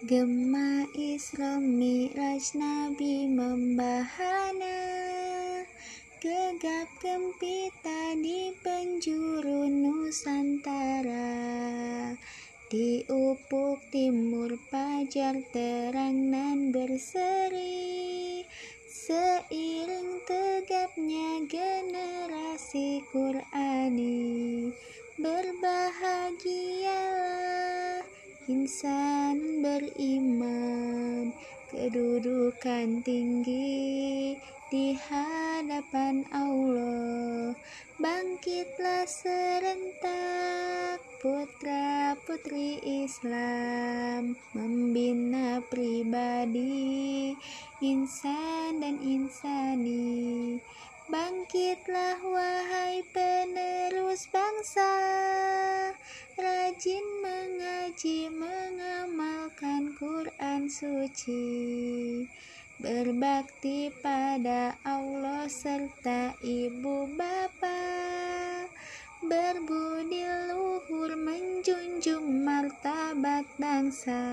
Gema Isra Mi'raj Nabi membahana. Gegap gempita di penjuru Nusantara. Di ufuk timur pajar terang nan berseri. Seiring tegapnya generasi Qur'ani Berbahagialah insan beriman kedudukan tinggi di hadapan Allah. Bangkitlah serentak putra putri Islam membina pribadi insan dan insani. Bangkitlah mengaji mengamalkan Quran suci berbakti pada Allah serta ibu bapa berbudi luhur menjunjung martabat bangsa